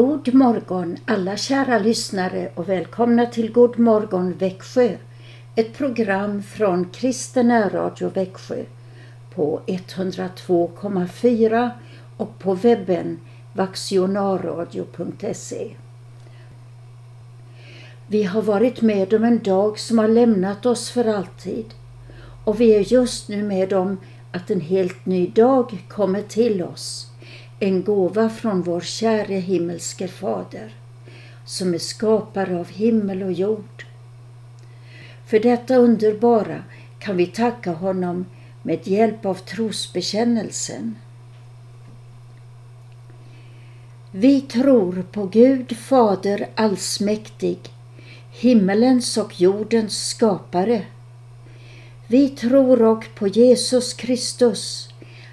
God morgon alla kära lyssnare och välkomna till God morgon Växjö. Ett program från Kristen Radio Växjö på 102,4 och på webben vaxionarradio.se. Vi har varit med om en dag som har lämnat oss för alltid och vi är just nu med om att en helt ny dag kommer till oss en gåva från vår käre himmelske Fader, som är skapare av himmel och jord. För detta underbara kan vi tacka honom med hjälp av trosbekännelsen. Vi tror på Gud Fader allsmäktig, himmelens och jordens skapare. Vi tror och på Jesus Kristus,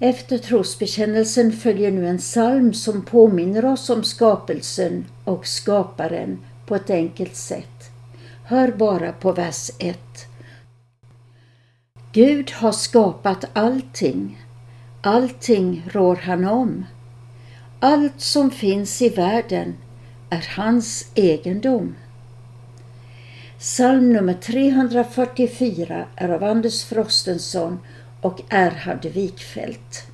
Efter trosbekännelsen följer nu en psalm som påminner oss om skapelsen och skaparen på ett enkelt sätt. Hör bara på vers 1. Gud har skapat allting. Allting rår han om. Allt som finns i världen är hans egendom. Psalm nummer 344 är av Anders Frostenson och Erhard Wikfeldt.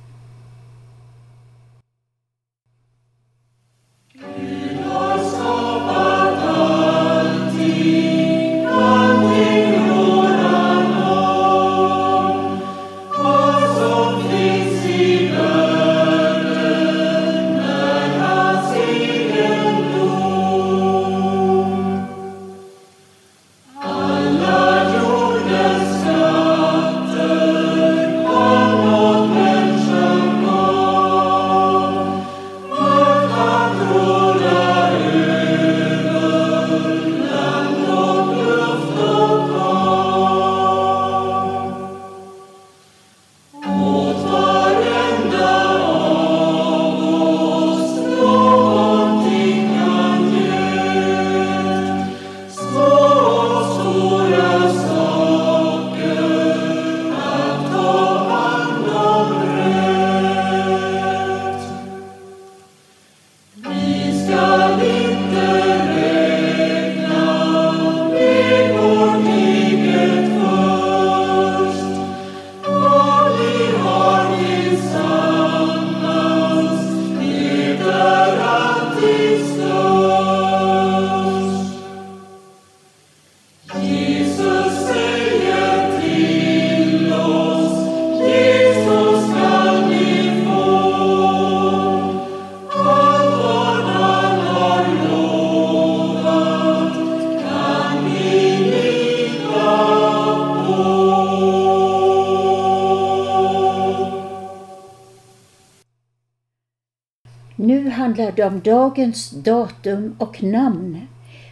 Nu handlar det om dagens datum och namn.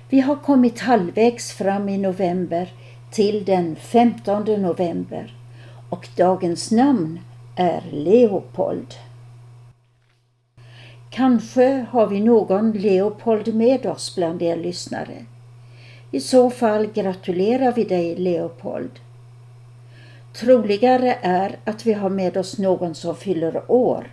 Vi har kommit halvvägs fram i november till den 15 november och dagens namn är Leopold. Kanske har vi någon Leopold med oss bland er lyssnare. I så fall gratulerar vi dig Leopold. Troligare är att vi har med oss någon som fyller år.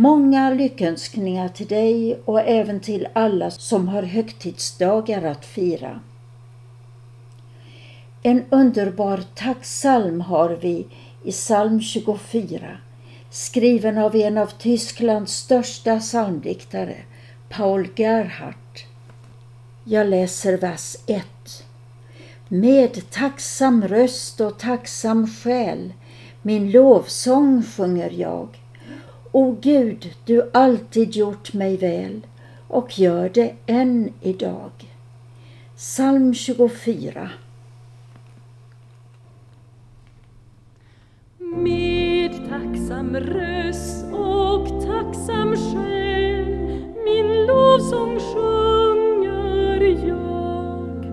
Många lyckönskningar till dig och även till alla som har högtidsdagar att fira. En underbar tacksalm har vi i psalm 24 skriven av en av Tysklands största psalmdiktare, Paul Gerhardt. Jag läser vers 1. Med tacksam röst och tacksam själ min lovsång sjunger jag. O Gud, du alltid gjort mig väl och gör det än idag. Psalm 24 Med tacksam röst och tacksam själ min lovsång sjunger jag.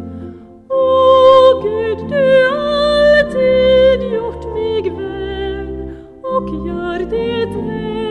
O Gud, du alltid gjort mig väl och gör det än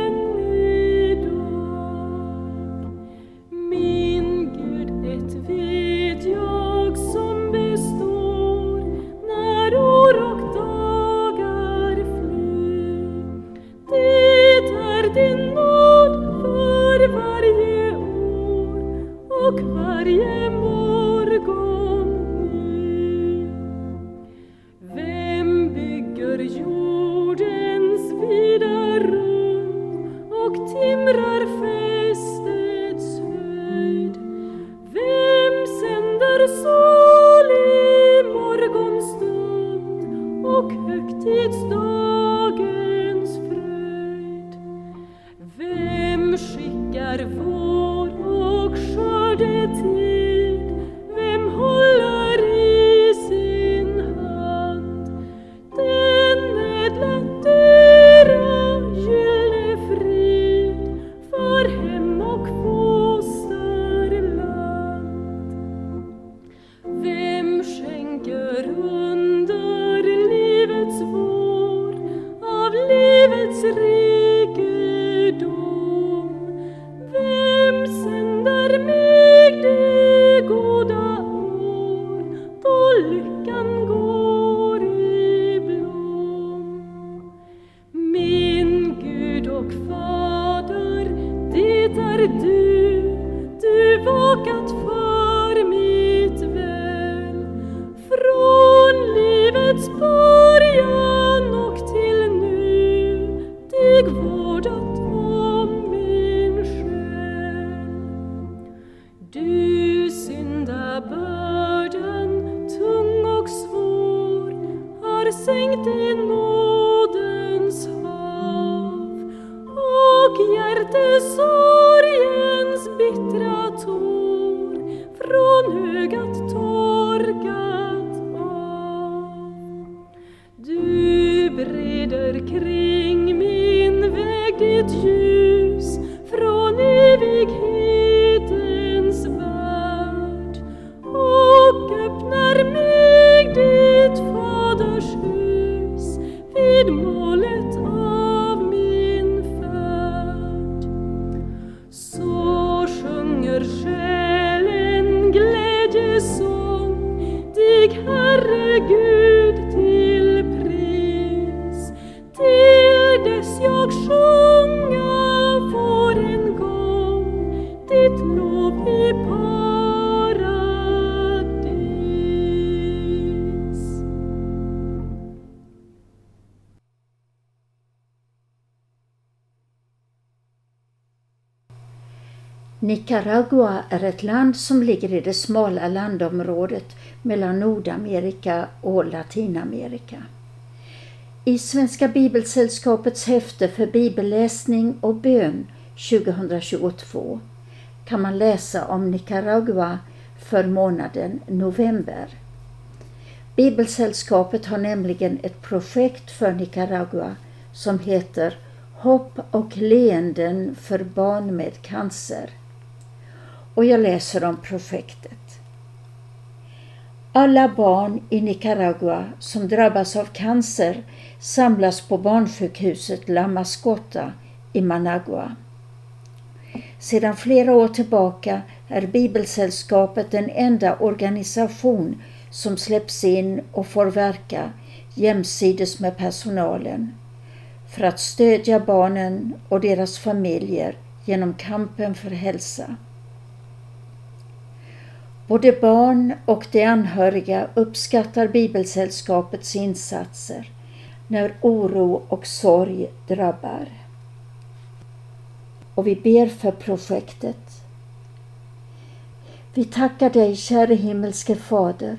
Dieu. Nicaragua är ett land som ligger i det smala landområdet mellan Nordamerika och Latinamerika. I Svenska Bibelsällskapets häfte för bibelläsning och bön 2022 kan man läsa om Nicaragua för månaden november. Bibelsällskapet har nämligen ett projekt för Nicaragua som heter Hopp och leenden för barn med cancer. Och jag läser om projektet. Alla barn i Nicaragua som drabbas av cancer samlas på barnsjukhuset La Mascota i Managua. Sedan flera år tillbaka är Bibelsällskapet den enda organisation som släpps in och får verka jämsides med personalen för att stödja barnen och deras familjer genom kampen för hälsa. Både barn och de anhöriga uppskattar Bibelsällskapets insatser när oro och sorg drabbar. Och vi ber för projektet Vi tackar dig, käre himmelske Fader,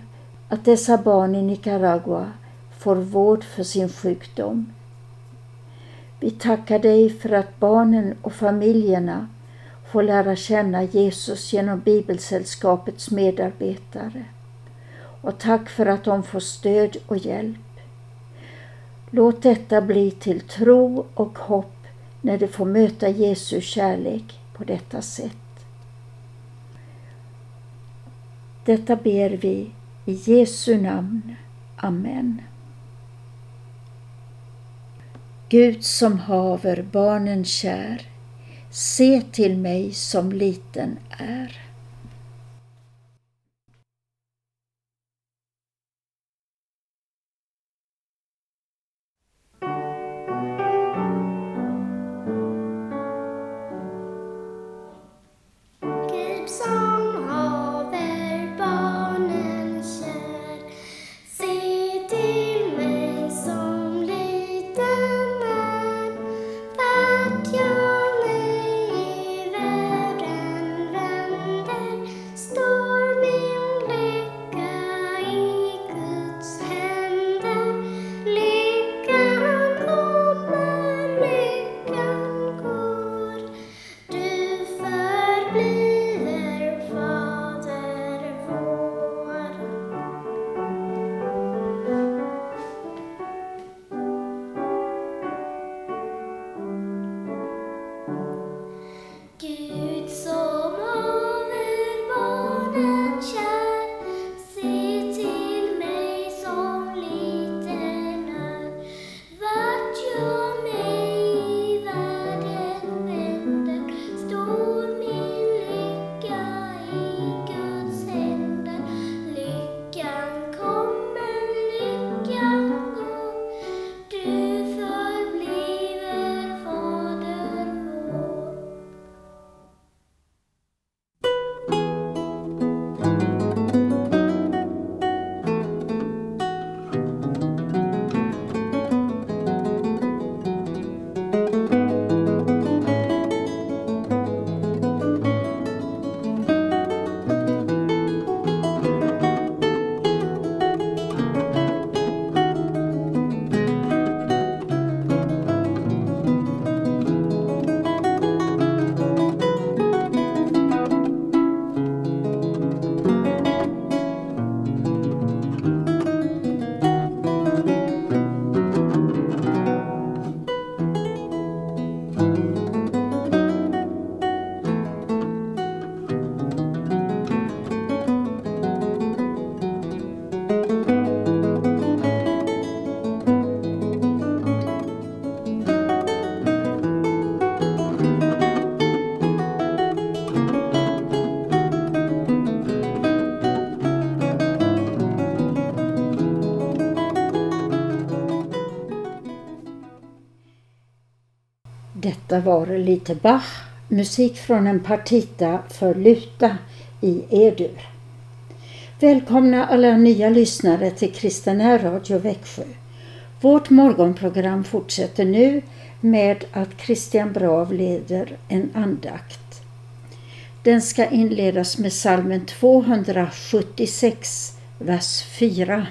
att dessa barn i Nicaragua får vård för sin sjukdom. Vi tackar dig för att barnen och familjerna får lära känna Jesus genom Bibelsällskapets medarbetare. Och tack för att de får stöd och hjälp. Låt detta bli till tro och hopp när de får möta Jesu kärlek på detta sätt. Detta ber vi i Jesu namn. Amen. Gud som haver barnen kär, se till mig som liten är. Var lite Bach, musik från en partita för luta i E-dur. Välkomna alla nya lyssnare till Kristina Radio Växjö. Vårt morgonprogram fortsätter nu med att Christian Brav leder en andakt. Den ska inledas med salmen 276, vers 4.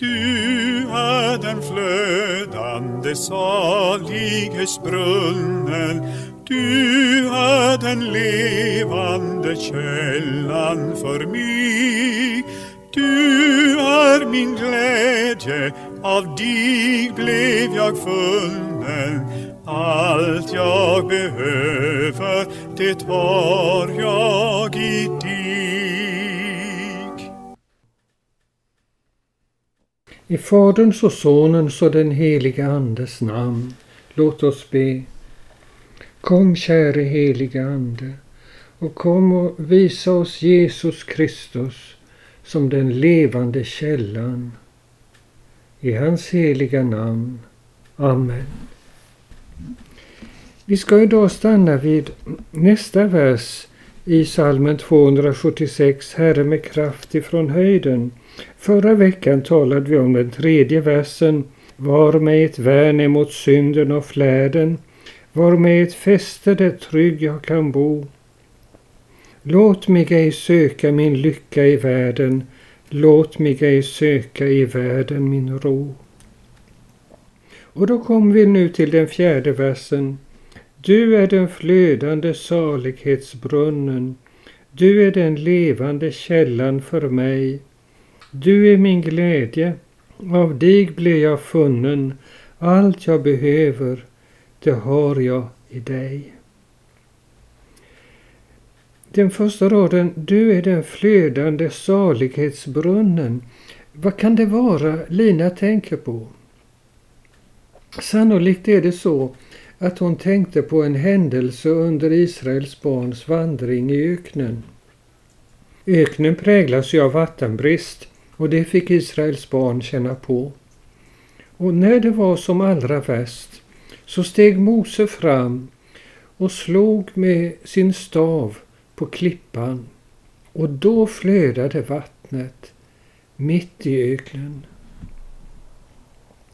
Du är den flödande salighetsbrunnen Du är den levande källan för mig. Du är min glädje, av dig blev jag funnen. Allt jag behöver, det har jag i dig. I Faderns och Sonens och den helige Andes namn. Låt oss be. Kom käre helige Ande och kom och visa oss Jesus Kristus som den levande källan. I hans heliga namn. Amen. Vi ska idag stanna vid nästa vers i salmen 276, Herre med kraft ifrån höjden. Förra veckan talade vi om den tredje versen. Var mig ett värn emot synden och fläden. Var mig ett fäste där trygg jag kan bo. Låt mig ej söka min lycka i världen, låt mig ej söka i världen min ro. Och då kommer vi nu till den fjärde versen. Du är den flödande salighetsbrunnen. Du är den levande källan för mig. Du är min glädje. Av dig blir jag funnen. Allt jag behöver, det har jag i dig. Den första raden, du är den flödande salighetsbrunnen. Vad kan det vara Lina tänker på? Sannolikt är det så att hon tänkte på en händelse under Israels barns vandring i öknen. Öknen präglas ju av vattenbrist och det fick Israels barn känna på. Och när det var som allra värst så steg Mose fram och slog med sin stav på klippan och då flödade vattnet mitt i öknen.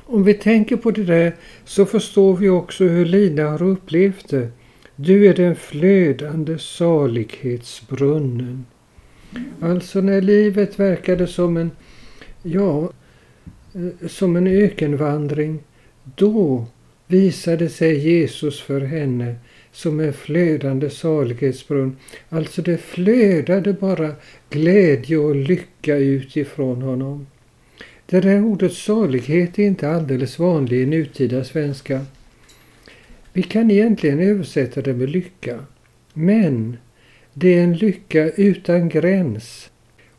Om vi tänker på det där så förstår vi också hur Lina har upplevt det. Du är den flödande salighetsbrunnen. Alltså när livet verkade som en, ja, eh, som en ökenvandring, då visade sig Jesus för henne som en flödande salighetsbrunn. Alltså det flödade bara glädje och lycka utifrån honom. Det där ordet salighet är inte alldeles vanligt i nutida svenska. Vi kan egentligen översätta det med lycka. Men det är en lycka utan gräns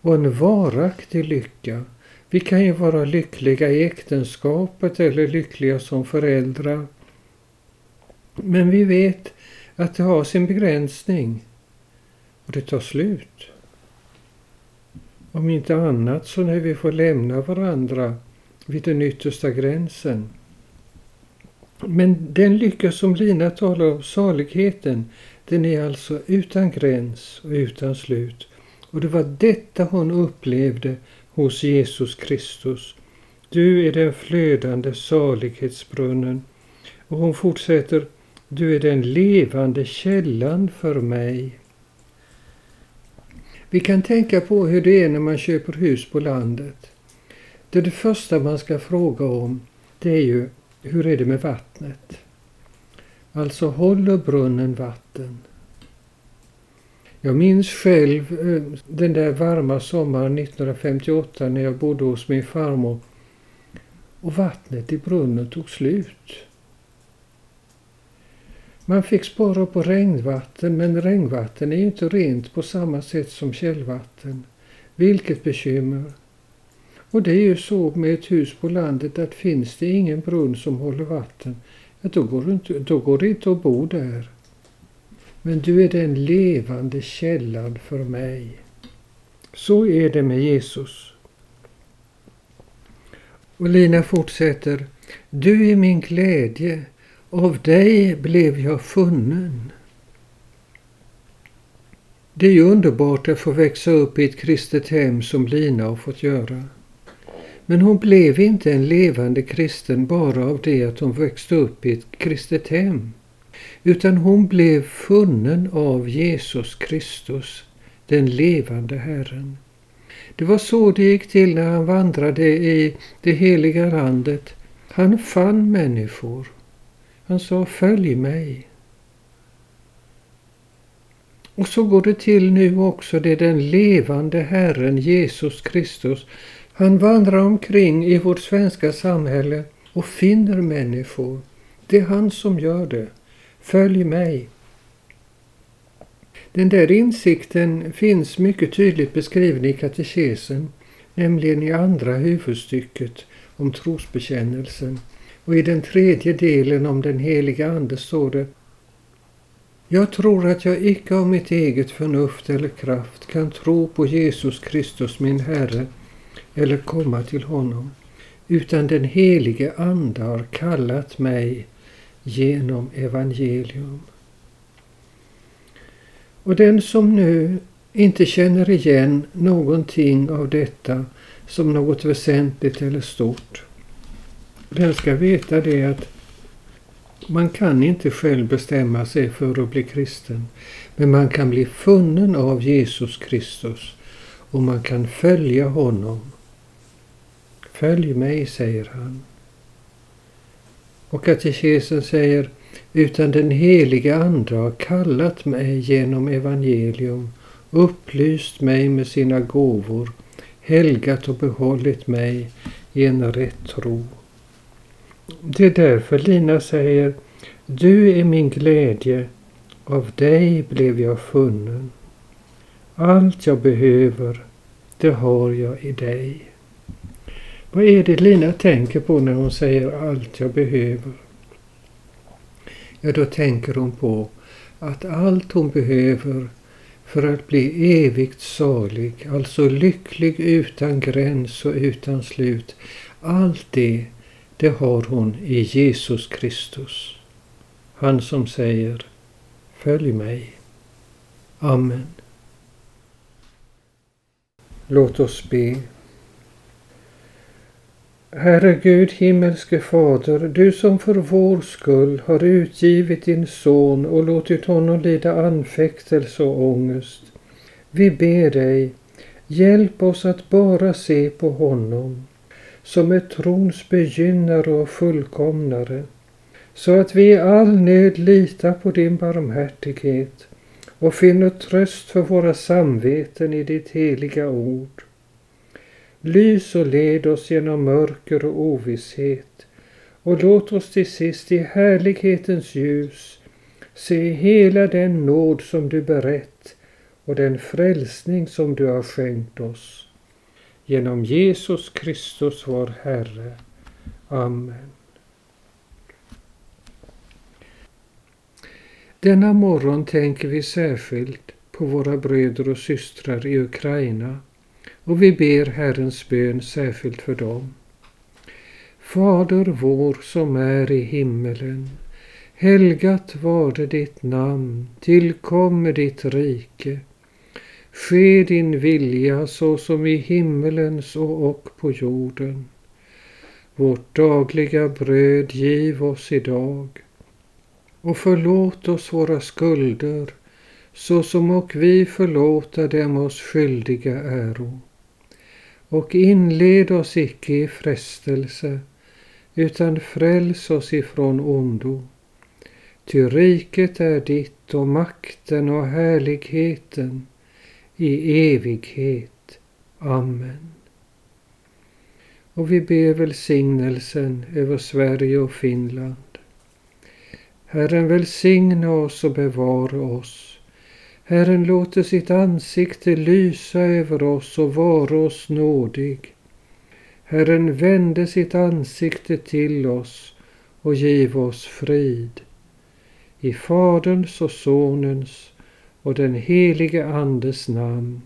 och en varaktig lycka. Vi kan ju vara lyckliga i äktenskapet eller lyckliga som föräldrar. Men vi vet att det har sin begränsning och det tar slut. Om inte annat så när vi får lämna varandra vid den yttersta gränsen. Men den lycka som Lina talar om, saligheten, den är alltså utan gräns och utan slut. Och det var detta hon upplevde hos Jesus Kristus. Du är den flödande salighetsbrunnen. Och hon fortsätter, du är den levande källan för mig. Vi kan tänka på hur det är när man köper hus på landet. Det, det första man ska fråga om det är ju hur är det med vattnet? Alltså håller brunnen vatten? Jag minns själv eh, den där varma sommaren 1958 när jag bodde hos min farmor och vattnet i brunnen tog slut. Man fick spara på regnvatten men regnvatten är ju inte rent på samma sätt som källvatten. Vilket bekymmer! Och det är ju så med ett hus på landet att finns det ingen brunn som håller vatten, då, går det inte, då går det inte att bo där. Men du är den levande källan för mig. Så är det med Jesus. Och Lina fortsätter. Du är min glädje, av dig blev jag funnen. Det är ju underbart att få växa upp i ett kristet hem som Lina har fått göra. Men hon blev inte en levande kristen bara av det att hon växte upp i ett kristet hem. Utan hon blev funnen av Jesus Kristus, den levande Herren. Det var så det gick till när han vandrade i det heliga landet. Han fann människor. Han sa följ mig. Och så går det till nu också. Det är den levande Herren Jesus Kristus. Han vandrar omkring i vårt svenska samhälle och finner människor. Det är han som gör det. Följ mig. Den där insikten finns mycket tydligt beskriven i katekesen, nämligen i andra huvudstycket om trosbekännelsen. Och i den tredje delen om den heliga Ande står det Jag tror att jag icke av mitt eget förnuft eller kraft kan tro på Jesus Kristus min Herre eller komma till honom, utan den helige Ande har kallat mig genom evangelium. Och den som nu inte känner igen någonting av detta som något väsentligt eller stort, den ska veta det att man kan inte själv bestämma sig för att bli kristen. Men man kan bli funnen av Jesus Kristus och man kan följa honom. Följ mig, säger han. Och katekesen säger utan den helige Ande har kallat mig genom evangelium, upplyst mig med sina gåvor, helgat och behållit mig i en rätt tro. Det är därför Lina säger Du är min glädje, av dig blev jag funnen. Allt jag behöver, det har jag i dig. Vad är det Lina tänker på när hon säger allt jag behöver? Ja, då tänker hon på att allt hon behöver för att bli evigt salig, alltså lycklig utan gräns och utan slut, allt det, det har hon i Jesus Kristus. Han som säger Följ mig. Amen. Låt oss be. Herre Gud, himmelske Fader, du som för vår skull har utgivit din son och låtit honom lida anfäktelse och ångest. Vi ber dig, hjälp oss att bara se på honom som är trons begynnare och fullkomnare, så att vi i all nöd litar på din barmhärtighet och finner tröst för våra samveten i ditt heliga ord. Lys och led oss genom mörker och ovisshet och låt oss till sist i härlighetens ljus se hela den nåd som du berett och den frälsning som du har skänkt oss. Genom Jesus Kristus vår Herre. Amen. Denna morgon tänker vi särskilt på våra bröder och systrar i Ukraina och vi ber Herrens bön särskilt för dem. Fader vår som är i himmelen. Helgat varde ditt namn, Tillkomme ditt rike. Ske din vilja så som i himmelen så och på jorden. Vårt dagliga bröd giv oss idag och förlåt oss våra skulder så som och vi förlåta dem oss skyldiga äro och inled oss icke i frestelse, utan fräls oss ifrån ondo. Ty riket är ditt och makten och härligheten i evighet. Amen. Och vi ber välsignelsen över Sverige och Finland. Herren välsigna oss och bevara oss. Herren låter sitt ansikte lysa över oss och vara oss nådig. Herren vände sitt ansikte till oss och giv oss frid. I Faderns och Sonens och den helige Andes namn.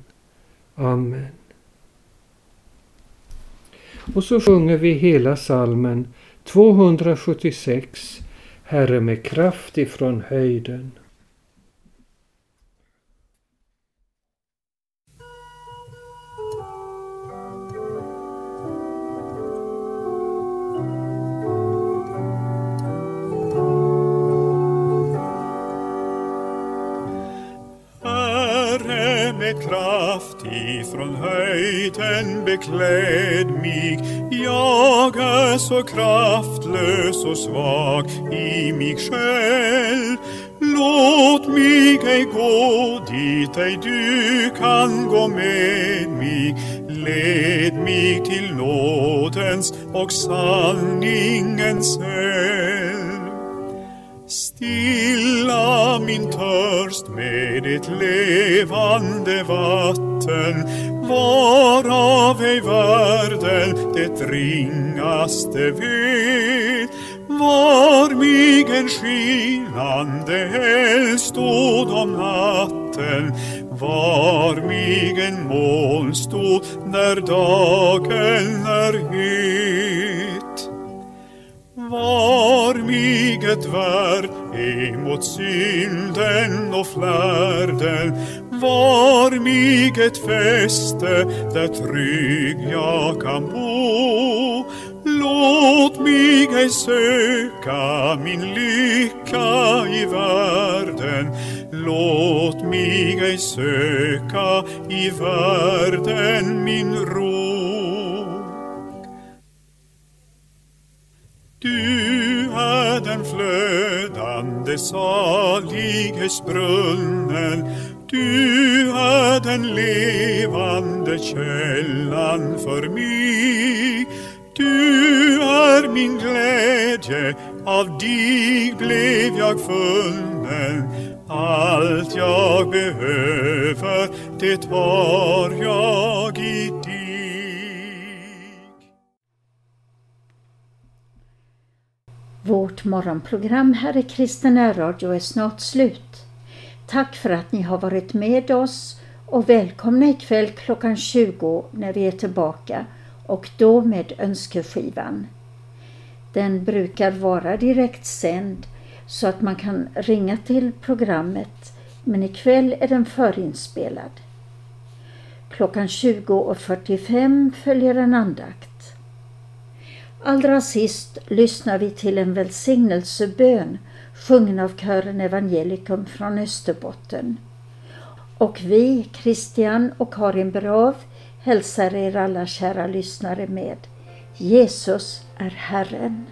Amen. Och så sjunger vi hela salmen 276, Herre med kraft ifrån höjden. Höjden bekläd mig. Jag är så kraftlös och svag i mig själv. Låt mig ej gå dit ej du kan gå med mig. Led mig till nådens och sanningens eld. Stilla min törst med ett levande vatten varav ej världen det ringaste vet. Var mig en skinande eld stod om natten. Var mig en molnstod när dagen är het. Var mig ett värd emot synden och flärden var mig ett fäste där trygg jag kan bo. Låt mig ej söka min lycka i världen. Låt mig ej söka i världen min ro. Du är den flödande salighetsbrunnen du är den levande källan för mig du är min glädje, av dig blev jag funnen. Allt jag behöver, det har jag i dig. Vårt morgonprogram här i Kristen Radio är snart slut. Tack för att ni har varit med oss och välkomna ikväll klockan 20 när vi är tillbaka och då med önskeskivan. Den brukar vara direkt sänd så att man kan ringa till programmet men ikväll är den förinspelad. Klockan 20.45 följer en andakt. Allra sist lyssnar vi till en välsignelsebön sjungen av kören Evangelikum från Österbotten. Och vi, Christian och Karin Brav, hälsar er alla kära lyssnare med Jesus är Herren.